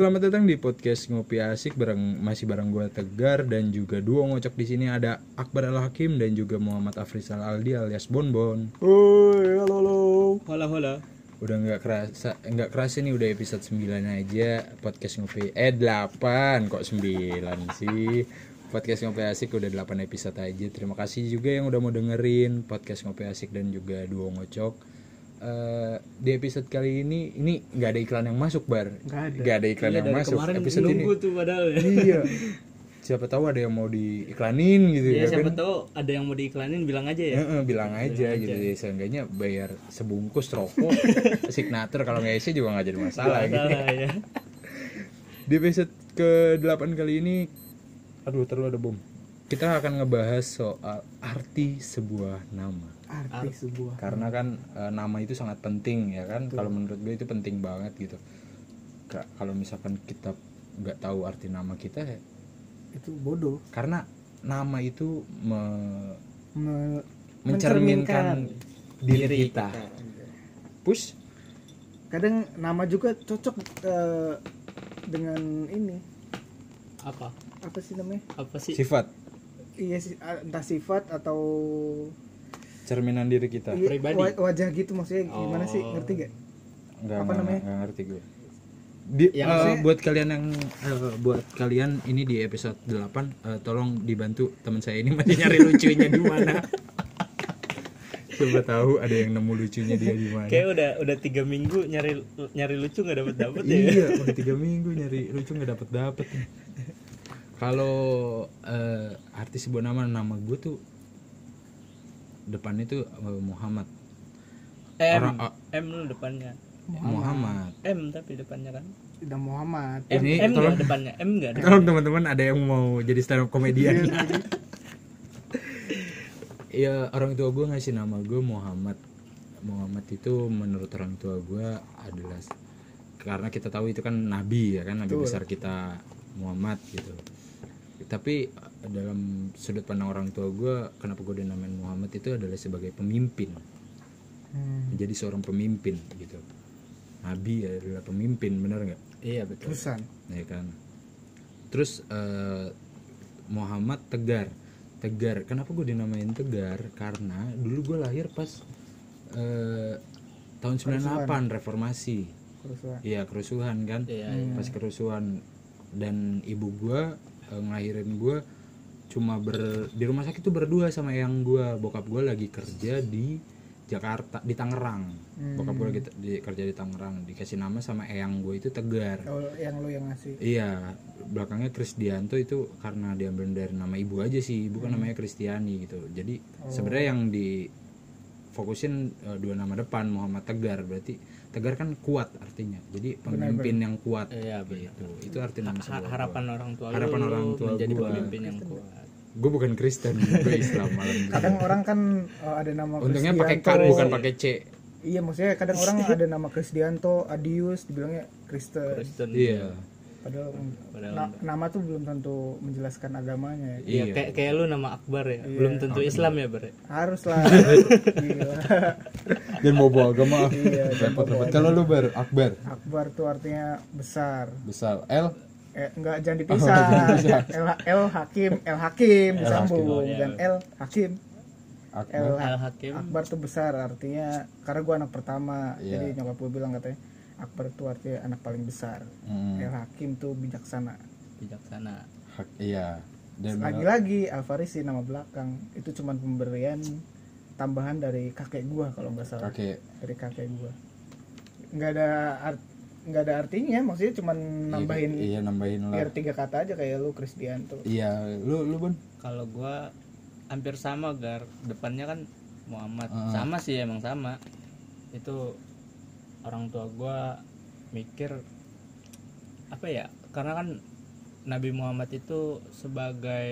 Selamat datang di podcast Ngopi Asik bareng masih bareng gue Tegar dan juga duo ngocok di sini ada Akbar Al Hakim dan juga Muhammad Afrizal Aldi alias Bonbon. Woi, halo halo. Hola hola. Udah nggak kerasa nggak kerasa nih udah episode 9 aja podcast Ngopi eh 8 kok 9 sih. Podcast Ngopi Asik udah 8 episode aja. Terima kasih juga yang udah mau dengerin podcast Ngopi Asik dan juga duo ngocok. Eh, di episode kali ini ini nggak ada iklan yang masuk bar. Nggak ada. Nggak ada iklan Iya yang masuk. kemarin episode ini. tuh padahal ya. iya. Siapa tahu ada yang mau diiklanin gitu Ya, ya siapa kan? tahu ada yang mau diiklanin bilang aja ya. Heeh, bilang aja gitu ya. Seenggaknya bayar sebungkus rokok signature kalau nggak isi juga nggak jadi masalah gitu Salah ya. di episode ke 8 kali ini aduh terlalu ada bom. Kita akan ngebahas soal arti sebuah nama Arti sebuah. karena kan eh, nama itu sangat penting ya kan kalau menurut gue itu penting banget gitu Ka- kalau misalkan kita nggak tahu arti nama kita ya Itu bodoh. karena nama itu me- Me- mencerminkan diri kita. Push Kadang nama juga cocok eh, dengan ini. Apa? Apa sih namanya? Apa sih? sifat Iya sih, ah, entah sifat atau cerminan diri kita. iya, Pribadi. wa- wajah gitu maksudnya gimana sih? Oh. Ngerti gak? Enggak, Apa enggak, namanya? enggak ngerti gue. Di, eh, maksudnya- buat kalian yang eh, buat kalian ini di episode 8 eh, tolong dibantu teman saya ini masih nyari lucunya di mana. Coba tahu ada yang nemu lucunya dia di mana. Kayak udah udah tiga minggu nyari nyari lucu nggak dapet dapet ya. iya udah tiga minggu nyari lucu nggak dapet dapet kalau eh, arti sebuah nama nama gue tuh depannya tuh eh, Muhammad M Orang- ah. M lu depannya. Muhammad M tapi depannya kan. Udah Muhammad. M Ini M tolong- depannya. M nggak ada. kalau teman-teman ada yang mau jadi stand up komedian ya orang tua gue ngasih nama gue Muhammad Muhammad itu menurut orang tua gue adalah karena kita tahu itu kan nabi ya kan nabi besar kita Muhammad gitu tapi dalam sudut pandang orang tua gue kenapa gue dinamain Muhammad itu adalah sebagai pemimpin. Hmm. menjadi seorang pemimpin gitu. Nabi adalah pemimpin bener nggak? Iya betul. Terusan. ya kan? Terus eh, Muhammad Tegar. Tegar. Kenapa gue dinamain Tegar? Karena dulu gue lahir pas eh, tahun 98 reformasi. Terusan. iya kerusuhan kan? Iya. pas kerusuhan. Dan ibu gue eh, ngelahirin gue cuma ber di rumah sakit tuh berdua sama yang gue bokap gue lagi kerja di Jakarta di Tangerang. Bokap gue lagi di, kerja di Tangerang. Dikasih nama sama eyang gue itu Tegar. Oh, yang lo yang ngasih. Iya, belakangnya Krisdianto itu karena diambil dari nama ibu aja sih, ibu kan namanya Kristiani gitu. Jadi sebenarnya yang difokusin eh, dua nama depan Muhammad Tegar. Berarti Tegar kan kuat artinya. Jadi pemimpin yang kuat. Iya benar. Itu itu arti nama sebuah harapan orang tua Harapan lu orang tua menjadi gua. pemimpin yang kuat. Gue bukan Kristen, gue Islam malam. Kadang orang kan oh, ada nama Untungnya pakai K bukan pakai C. Iya maksudnya kadang orang ada nama Krisdianto, Adius dibilangnya Kristen. Kristen. Iya. Padahal, Padahal na- nama tuh belum tentu menjelaskan agamanya. Iya, Iya. kayak kayak lu nama Akbar ya. Belum tentu Islam ya, Bar. ya? Harus lah. Gila. Dan mau bawa agama. Iya, Repot-repot. Kalau lu ber Akbar Akbar tuh artinya besar. besar L Eh, enggak jangan dipisah. L, L Hakim, L Hakim disambung iya. dan L Hakim. Akbar. L Al Hakim. Akbar tuh besar artinya karena gua anak pertama. Iya. Jadi nyokap gue bilang katanya Akbar tuh artinya anak paling besar. Hmm, L Hakim tuh bijaksana. Bijaksana. hak- iya. Dan Lagi-lagi Al Farisi nama belakang itu cuman pemberian tambahan dari kakek gua kalau nggak salah. kakek Dari kakek gua. Nggak ada art, nggak ada artinya, maksudnya cuman nambahin iya nambahin lah biar tiga kata aja kayak lu Krisdianto. iya lu lu bun Kalau gua hampir sama gar depannya kan Muhammad. Ah. Sama sih emang sama. Itu orang tua gua mikir apa ya? Karena kan Nabi Muhammad itu sebagai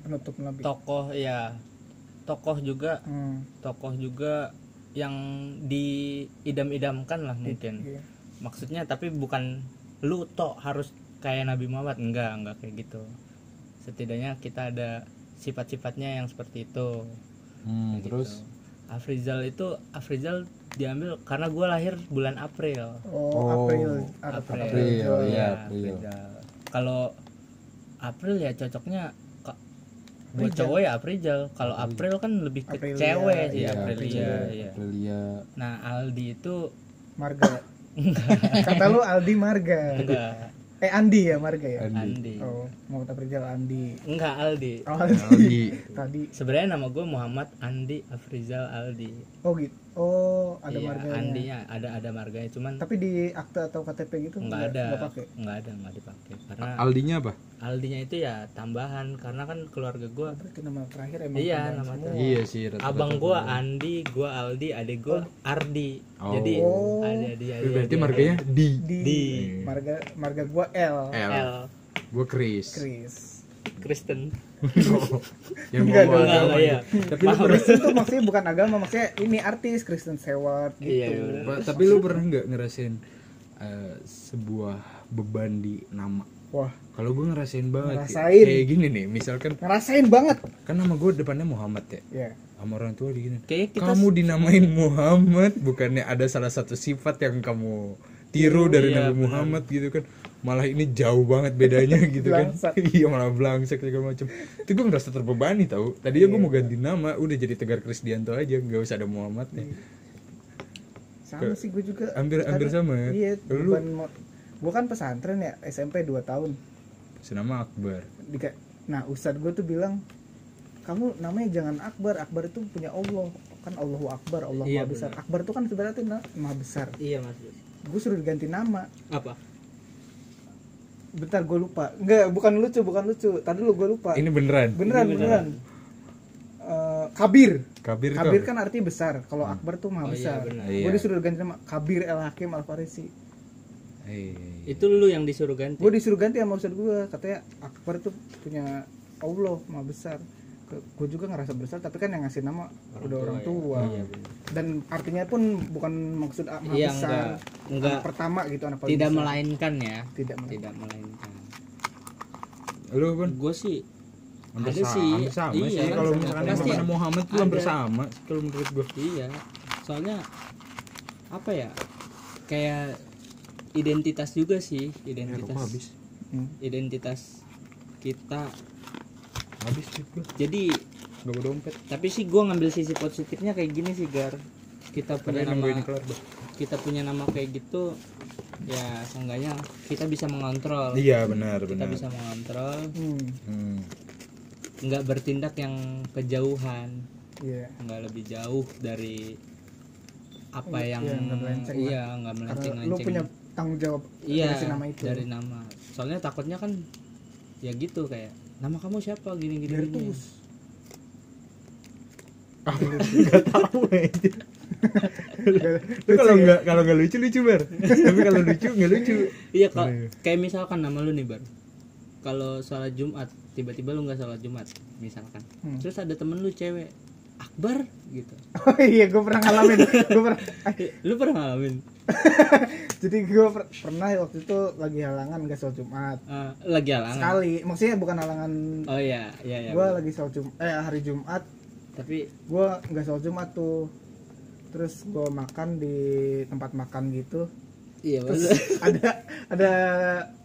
penutup nabi. tokoh ya tokoh juga Hmm, tokoh juga yang diidam-idamkan lah mungkin iya. maksudnya tapi bukan lu tok harus kayak Nabi Muhammad enggak enggak kayak gitu setidaknya kita ada sifat-sifatnya yang seperti itu Hmm, terus gitu. Afrizal itu Afrizal diambil karena gue lahir bulan April. Oh, April. April, April, Iya, iya, April. Afrizal. kalau April ya cocoknya buat Aprijal. cowok ya Afrizal kalau April. Kan lebih ke Aprilia, cewek sih iya, Aprilia iya. Aprilia. Nah Aldi itu Marga. Kata lu Aldi Marga. Enggak. Eh Andi ya Marga ya? Andi. Andi. Oh mau April Andi. Enggak Aldi. Oh, Aldi. Aldi tadi. Sebenarnya nama gue Muhammad Andi Afrizal Aldi. Oh gitu oh ada iya, marganya. Andinya ada ada marganya cuman tapi di akte atau KTP gitu nggak ada. nggak pakai nggak ada nggak dipakai. Karena Aldinya apa? Aldinya itu ya tambahan karena kan keluarga gue berarti nama terakhir emang iya nama semua. tuh iya sih rata-rata abang gua Andi gua Aldi adik gua Ardi. Oh. jadi Oh. ada dia berarti marganya di di, Di. marga marga gua L. L. L. Gue Chris. Chris Kristen. Yang Enggak dong. enggak ya tapi lu pernah Kristen tuh maksudnya bukan agama maksudnya ini artis Kristen Stewart gitu. Iya bener. Pak, tapi lu pernah nggak ngerasain eh, sebuah beban di nama? Wah. Kalau gue ngerasain banget Ngerasain. kayak gini nih misalkan ngerasain banget. Kan nama gue depannya Muhammad ya? Ya sama orang tua di gini kayak kita kamu dinamain Muhammad bukannya ada salah satu sifat yang kamu tiru dari iya, Nabi Muhammad gitu kan malah ini jauh banget bedanya gitu kan. Blangsek. iya malah belangsak segala macam itu gue merasa terbebani tau. Tadinya gue mau ganti nama udah jadi Tegar Krisdianto aja nggak usah ada Muhammadnya sama sih gue juga hampir hampir sama ya? iya lu? gua kan pesantren ya SMP 2 tahun. Senama Akbar. Dika, nah ustadz gue tuh bilang kamu namanya jangan Akbar Akbar itu punya Allah. Kan Allahu Akbar Allah Iya, maha besar. Akbar itu kan sebenarnya na- maha besar. Iya mas. Gue suruh diganti nama. Apa bentar gue lupa. Enggak bukan lucu bukan lucu. Tadi lu gue lupa. Ini beneran? Beneran Ini beneran. Eh, Kabir. Kabir Kabir apa? kan artinya besar. Kalau Akbar tuh maha Oh, iya, besar. benar. gue Iya. disuruh ganti nama Kabir El Hakim Al Farisi Eh, itu lu yang disuruh ganti? Gue disuruh ganti sama ustadz gue katanya Akbar tuh punya Allah maha besar gue juga ngerasa besar tapi kan yang ngasih nama udah orang ya. tua Iya, bener. dan artinya pun bukan maksud ah, Iya, besar enggak- enggak. anak pertama gitu anak tidak besar. melainkan ya tidak melainkan. tidak melainkan lu kan gue sih hampir ada sama, sih hampir sama iya, sih kalau sama. misalkan Pasti nama Muhammad tuh hampir ada. sama kalau menurut gue iya soalnya apa ya kayak identitas juga sih identitas habis Hmm. identitas kita habis juga. Jadi gak bawa dompet. tapi sih gua ngambil sisi positifnya kayak gini sih gar. Kita punya Kalian nama ini kelar Bah. kita punya nama kayak gitu ya seenggaknya kita bisa mengontrol. Iya benar kita benar. bisa mengontrol. Hmm, Hmm. nggak bertindak yang kejauhan. Iya. Nggak lebih jauh dari apa Iya, yang iya, nggak melenceng iya melenceng lu punya tanggung jawab iya nama itu. dari nama. Soalnya takutnya kan ya gitu kayak nama kamu siapa gini gini, biar gini. tulus Gak tahu aja. Lu kalau nggak kalau nggak lucu lucu bar. Tapi kalau lucu nggak lucu. iya kok Iya. kayak misalkan nama lu nih bar kalau sholat jumat tiba-tiba lu nggak sholat jumat misalkan Hmm. terus ada temen lu cewek akbar gitu oh iya gue pernah ngalamin gue pernah lu pernah ngalamin jadi gue per- pernah waktu itu lagi halangan gak sholat Jumat. Eh, lagi halangan? Sekali. Maksudnya bukan halangan oh iya iya iya gue lagi sholat Jumat eh hari Jumat. Tapi gue nggak sholat Jumat tuh. Terus gue makan di tempat makan gitu. Iya terus ada ada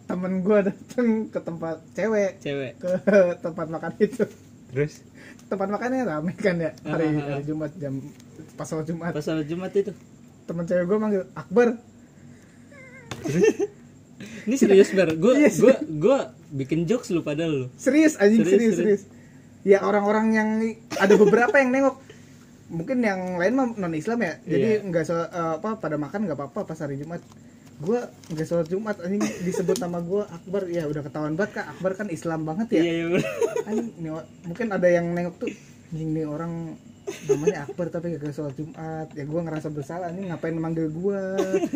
temen gue dateng ke tempat cewek. Cewek? Ke tempat makan itu. Terus? Tempat makannya rame kan ya? Hari, Ah, ah, ah. hari Jumat jam pas sholat Jumat. Pas sholat jumat itu temen cewek gue manggil Akbar. Ini serius bar. Gue Iya, gue gue bikin jokes lu padahal lu. Serius anjing Serius, serius serius, ya orang-orang yang ada beberapa yang nengok. Mungkin yang lain mah non Islam ya. Jadi Iya. nggak so, eh, apa pada makan nggak apa-apa pas hari Jumat. Gue nggak sholat Jumat anjing. Disebut nama gue Akbar. Ya udah ketahuan banget kak. Akbar kan Islam banget ya. Iya iya bener. anjing nih mungkin ada yang nengok tuh anjing nih orang namanya Akbar tapi gak sholat Jumat ya gue ngerasa bersalah nih ngapain manggil gue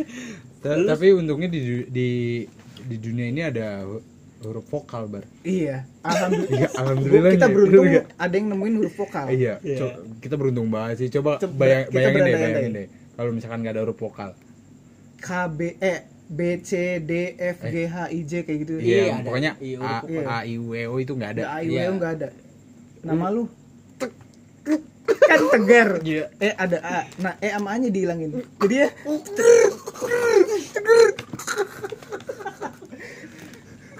ta- tapi untungnya di di di dunia ini ada hu- huruf vokal bar. iya alhamdulillah Iya, alhamdulillah. kita nih. beruntung nggak? ada yang nemuin huruf vokal Iya, Iya. co- kita beruntung banget sih. Coba, Coba bayang- bayangin deh, bayangin deh. Kalau misalkan nggak ada huruf vokal. K B E B C D F G H I J kayak gitu Iya, Iya, ada. pokoknya Iya, A. A I U E O itu nggak ada. ada A I W Iya. nggak ada nama lu tek, tek, kan tegar. Iya. eh ada a. Nah e sama a nya dihilangin. Jadi ya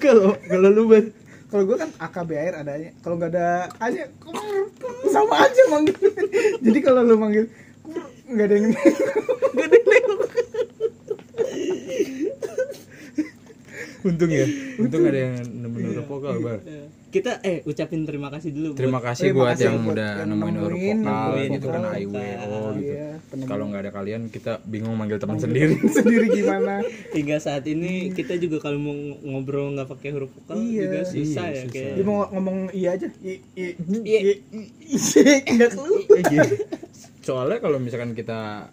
kalau kalau lu ber kalau gue kan AKBR adanya kalau nggak ada a nya sama aja manggil. Jadi kalau lu manggil nggak ada yang nggak ada yang untung ya. Untung ada yang nemenin vokal bar Kita eh ucapin terima kasih dulu terima buat kasih Terima buat kasih yang udah yang nemuin huruf nemuin, gitu kan IWO vokal. gitu Iya, kalau nggak ada kalian kita bingung manggil teman sendiri sendiri gimana hingga saat ini kita juga kalau mau ngobrol nggak pakai huruf vokal Iya. juga susah Iya, ya susah. kayak dia mau ngomong iya aja i i Iya. i i nggak keluar gitu. soalnya kalau misalkan kita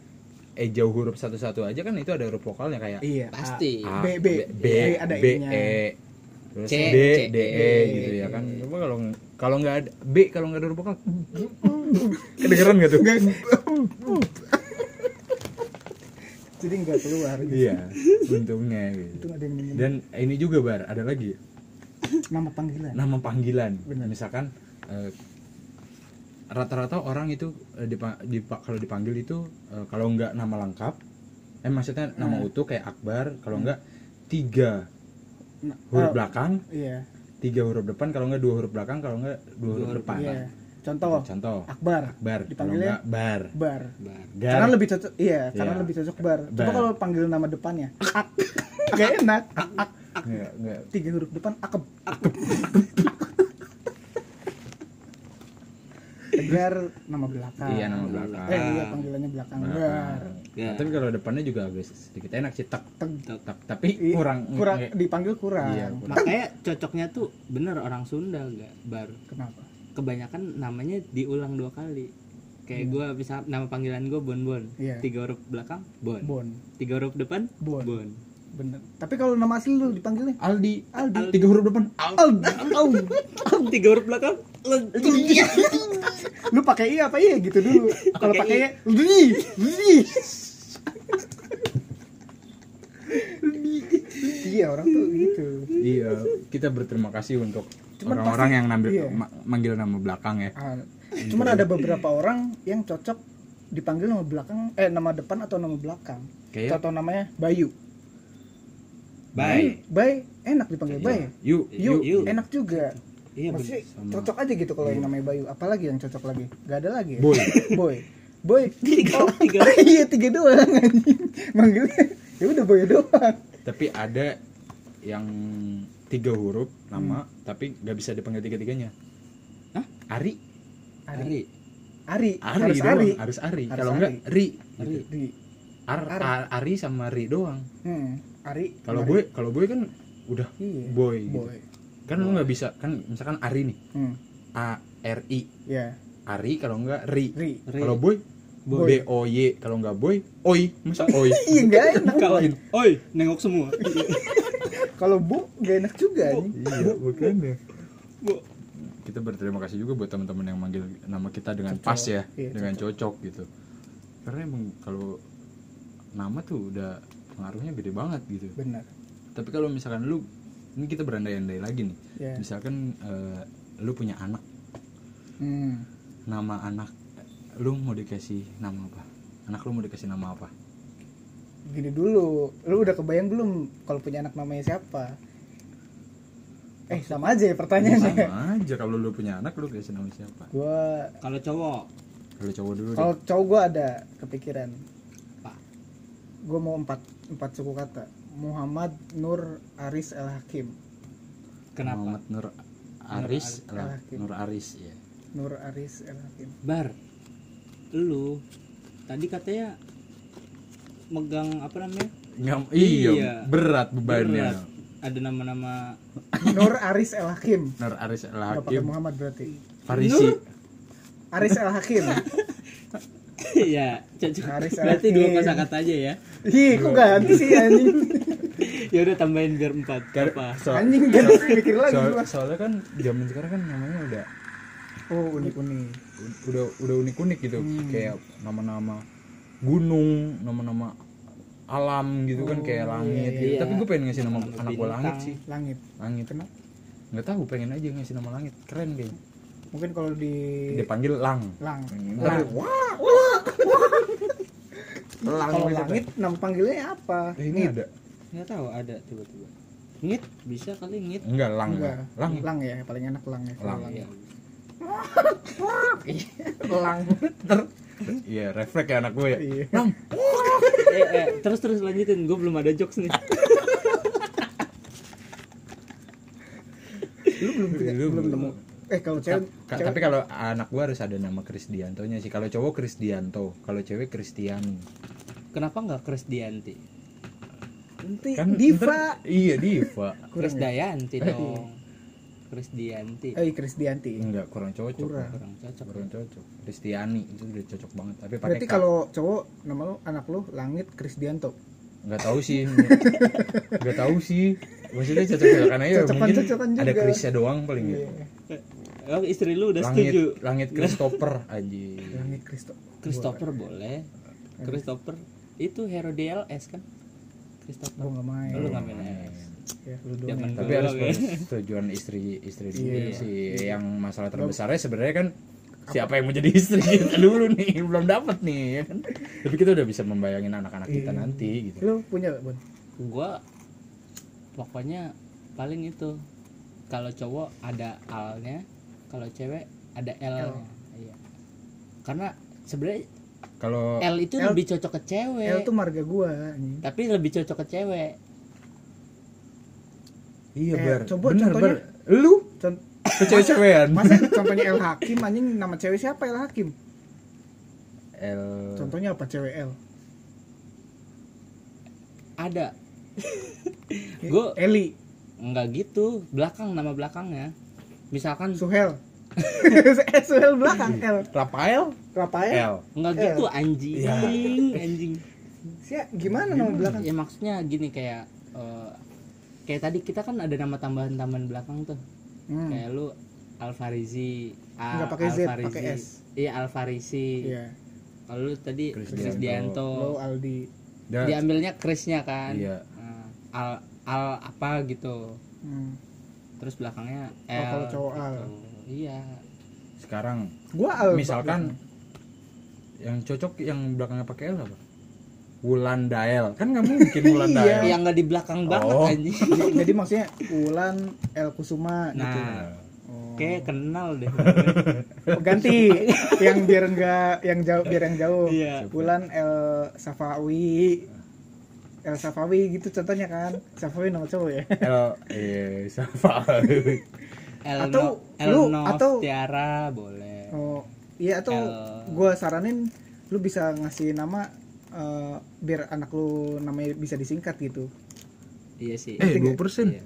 eh jauh huruf satu-satu aja kan itu ada huruf vokalnya kayak iya pasti A, B, B. B, B ada B, I-nya. E, terus C, D, C, D, E gitu ya kan. Coba kalau kalau nggak ada B, kalau nggak ada huruf vokal, kedengeran nggak tuh? jadi nggak keluar gitu. Iya, untungnya itu gitu. ada yang nemuin. Dan ini juga bar, ada lagi nama panggilan nama panggilan. Benar. Misalkan eh, rata-rata orang itu eh, dipa- dipa- kalau dipanggil itu eh, kalau nggak nama lengkap, eh maksudnya nama Hmm. utuh kayak Akbar, kalau nggak tiga huruf oh, belakang, iya tiga huruf depan, kalau nggak dua huruf belakang, kalau nggak dua huruf huruf depan. iya contoh Contoh, akbar Akbar, kalau Dipanggilnya? nggak Bar. bar Bar. Gar. karena lebih cocok iya karena Iya. lebih cocok bar coba Bar. kalau panggil nama depannya ak gak enak ak, ak. Nggak, nggak. tiga huruf depan akeb tegar nama belakang. Iya, nama belakang. eh iya panggilannya belakang bar Belakang. Ya. Nah, tapi kalau depannya juga agak sedikit enak sih tak Teg. tak tapi I- kurang. kurang nggak- dipanggil kurang. Iya, kurang. makanya cocoknya tuh bener orang Sunda gak bar. Kenapa? Kebanyakan namanya diulang dua kali. Kayak gua bisa nama panggilan gua Bon Bon. Iya. tiga huruf belakang Bon. Bon. Tiga huruf depan Bon. Bon. Bener. Tapi kalau nama asli lu dipanggilnya? Aldi. Aldi. Tiga huruf depan. Aldi. Aldi. Tiga huruf belakang lu pakai i apa iya gitu dulu. Kalau Pakai i. li li iya orang tuh gitu. Iya kita berterima kasih untuk orang-orang yang ngambil iya. ma- manggil nama belakang ya. Ah, cuman ada beberapa orang yang cocok dipanggil nama belakang eh nama depan atau nama belakang. Kayak? Contoh namanya Bayu. Bye Bay enak dipanggil Bay Yu. Yu, Yu. enak juga iya. Maksudnya Sama. cocok aja gitu kalau yang namanya Bayu apalagi yang cocok lagi gak ada lagi ya? Boy. boy boy Tiga, oh, tiga. iya tiga doang anjing manggilnya ya udah boy doang tapi ada yang tiga huruf nama tapi nggak bisa dipanggil tiga tiganya Hah? Ari Ari Ari, Ari harus doang. Ari harus Ari kalau Ari. enggak Ri Ari Ari Ar, Ar. Ar- Ari sama Ri doang hmm. Ari kalau Ari. gue kalau gue kan udah iya. boy, gitu. Kan lu nggak bisa kan misalkan Ari nih. Hmm. A R I. Ya. Ari kalau enggak Ri. Ri. Ri. kalau boy? Boy. B O Y. Kalau enggak boy? Oi. Masa Oi? Iya gak enak. Kalahin oi nengok semua. Kalau bu gak enak juga anjing. Iya makanya Bu. kita berterima kasih juga buat teman-teman yang manggil nama kita dengan Cocok. pas ya Iya, dengan cocok gitu. Karena emang kalau nama tuh udah pengaruhnya gede banget gitu. Benar. Tapi kalau misalkan lu ini kita berandai-andai lagi nih. Ya misalkan eh, lu punya anak. Hmm. nama anak lu mau dikasih nama apa? Anak lu mau dikasih nama apa? Gini dulu. Lu udah kebayang belum kalau punya anak namanya siapa? Eh sama aja ya pertanyaannya. Sama aja. Kalau lu punya anak lu kasih nama siapa? Gua kalau cowok. Kalau cowok dulu deh. kalau cowok gua ada kepikiran. Pak. gua mau empat empat suku kata. Muhammad Nur Aris El Hakim. Kenapa? Muhammad Nur Aris Nur lah, Hakim. Nur Aris ya Nur Aris El Hakim. Bar lu tadi katanya megang apa namanya? Ngam, iya, Iya. berat bebannya. Berat. ada nama-nama. Nur Aris El Hakim. Nur Aris Al nggak pakai Hakim. Muhammad berarti. Farisi. Aris El Hakim. Ya cocok. Berarti Hakim. dua kosakata aja ya Ih, kok ganti sih anjing? ya udah tambahin biar empat apa so- Anjing ganti mikir lagi soal- gua. soalnya kan zaman sekarang kan namanya udah Oh, unik-unik. udah udah unik-unik gitu Hmm. kayak nama-nama gunung nama-nama alam gitu kan kayak langit gitu. iya. tapi gue pengen ngasih nama Nama anak gue langit sih Langit. langit Kenapa? nggak tahu pengen aja ngasih nama langit keren kayaknya mungkin kalau di dipanggil lang lang Lang. lang lang kalau langit nama panggilnya apa? Eh, ini ada. Nggak tahu ada tiba-tiba. Ngit? Bisa kali ngit. Enggak lang. Enggak. Lang. Lang ya paling enak lang ya. Lang. Iya. lang. Iya refleks ya anak gue ya. Iya. Eh, eh, terus terus lanjutin. Gue belum ada jokes nih. Lu belum punya- Lu belum nemu. Eh kalau cewek Ka- cewek- tapi kalau anak gua harus ada nama Krisdiantonya sih. Kalau cowok Krisdianto kalau cewek Kristiani kenapa nggak Krisdianti nanti kan diva. ntar- iya diva. Kris kurang ya? Dayanti dong. Krisdianti eh Krisdianti enggak kurang cocok. Kurang. kurang cocok kurang cocok. Kristiani itu udah cocok banget. Tapi pakai berarti kalau cowok nama lu anak lu langit Krisdianto nggak tahu sih. Nggak tahu sih. Maksudnya cocok cocokan aja Cocokan- mungkin cocokan ada juga. Krisnya doang paling ya. Iya. oh, istri lu udah langit setuju? Langit Christopher aja langit Kristo Christopher boleh. Christopher itu hero DLS kan? Christopher? Nggak main. Lu nggak main LS ya lu ya. tapi harus ya. persetujuan istri istri dulu Iya. sih. Yang masalah terbesarnya sebenarnya kan siapa yang mau jadi istri kita dulu nih? Belum dapat nih ya kan? Tapi kita udah bisa membayangin anak-anak kita Iya. nanti gitu. Lu punya Bon gua pokoknya paling itu kalau cowok ada alnya kalau cewek ada l L. iya. Karena sebenarnya kalau L itu L- lebih cocok ke cewek. L tuh marga gua anjing. tapi lebih cocok ke cewek. Iya eh, bar coba bener contohnya. bar lu? Con- kecewean masa contohnya L Hakim anjing nama cewek siapa? L Hakim? L. Contohnya apa cewek L? Ada. Gua- Eli. Nggak gitu. Belakang nama belakangnya. Misalkan Suhel Suhel belakang L Rafael Rafael L nggak L. gitu anjing Iya. anjing Sia, gimana nama belakang ya maksudnya gini kayak eh, kayak tadi kita kan ada nama tambahan tambahan belakang tuh hmm. kayak lu Alfarizi A- Nggak pakai Z, Alfarizi. pakai S. iya Alfarisi iya kalau lu tadi Krisdianto. Krisdianto lo Aldi Dan- diambilnya Krisnya kan Iya. Nah, al al apa gitu hmm. terus belakangnya L Oh, kalau cowok gitu. Al. Iya. Sekarang gua Al misalkan yang cocok yang belakangnya pakai L apa? Wulan Dael. Kan nggak mungkin Wulan Iya. Dael. Yang nggak di belakang banget Oh. anjing. Jadi, jadi maksudnya Ulan L Kusuma gitu. Nah oh. kayak kenal deh. Oh, ganti. Yang biar enggak yang jauh biar yang jauh. Iya. Ulan L Safawi. El Safawi gitu contohnya kan. Safawi nama cowok ya? L eh siapa Atau Elno, lu- Elno atau- Tiara boleh. Oh iya atau gua saranin lu bisa ngasih nama eh, biar anak lu namanya bisa disingkat gitu. Iya sih. Eh 2% Iya.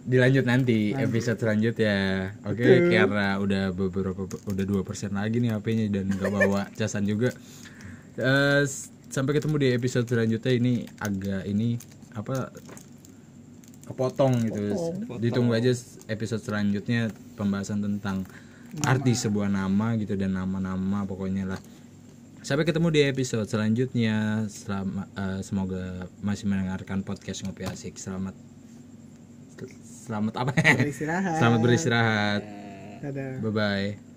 dilanjut nanti episode selanjutnya. Oke karena udah beberapa udah dua persen lagi nih HP-nya dan nggak bawa casan juga. Eh, s- sampai ketemu di episode selanjutnya. Ini agak ini apa kepotong gitu. Ditunggu aja episode selanjutnya pembahasan tentang arti sebuah nama gitu dan nama-nama pokoknya lah. Sampai ketemu di episode selanjutnya. Selama eh, semoga masih mendengarkan podcast ngopi asik. Selamat selamat apa? Beristirahat. Selamat beristirahat. Dadah. Bye bye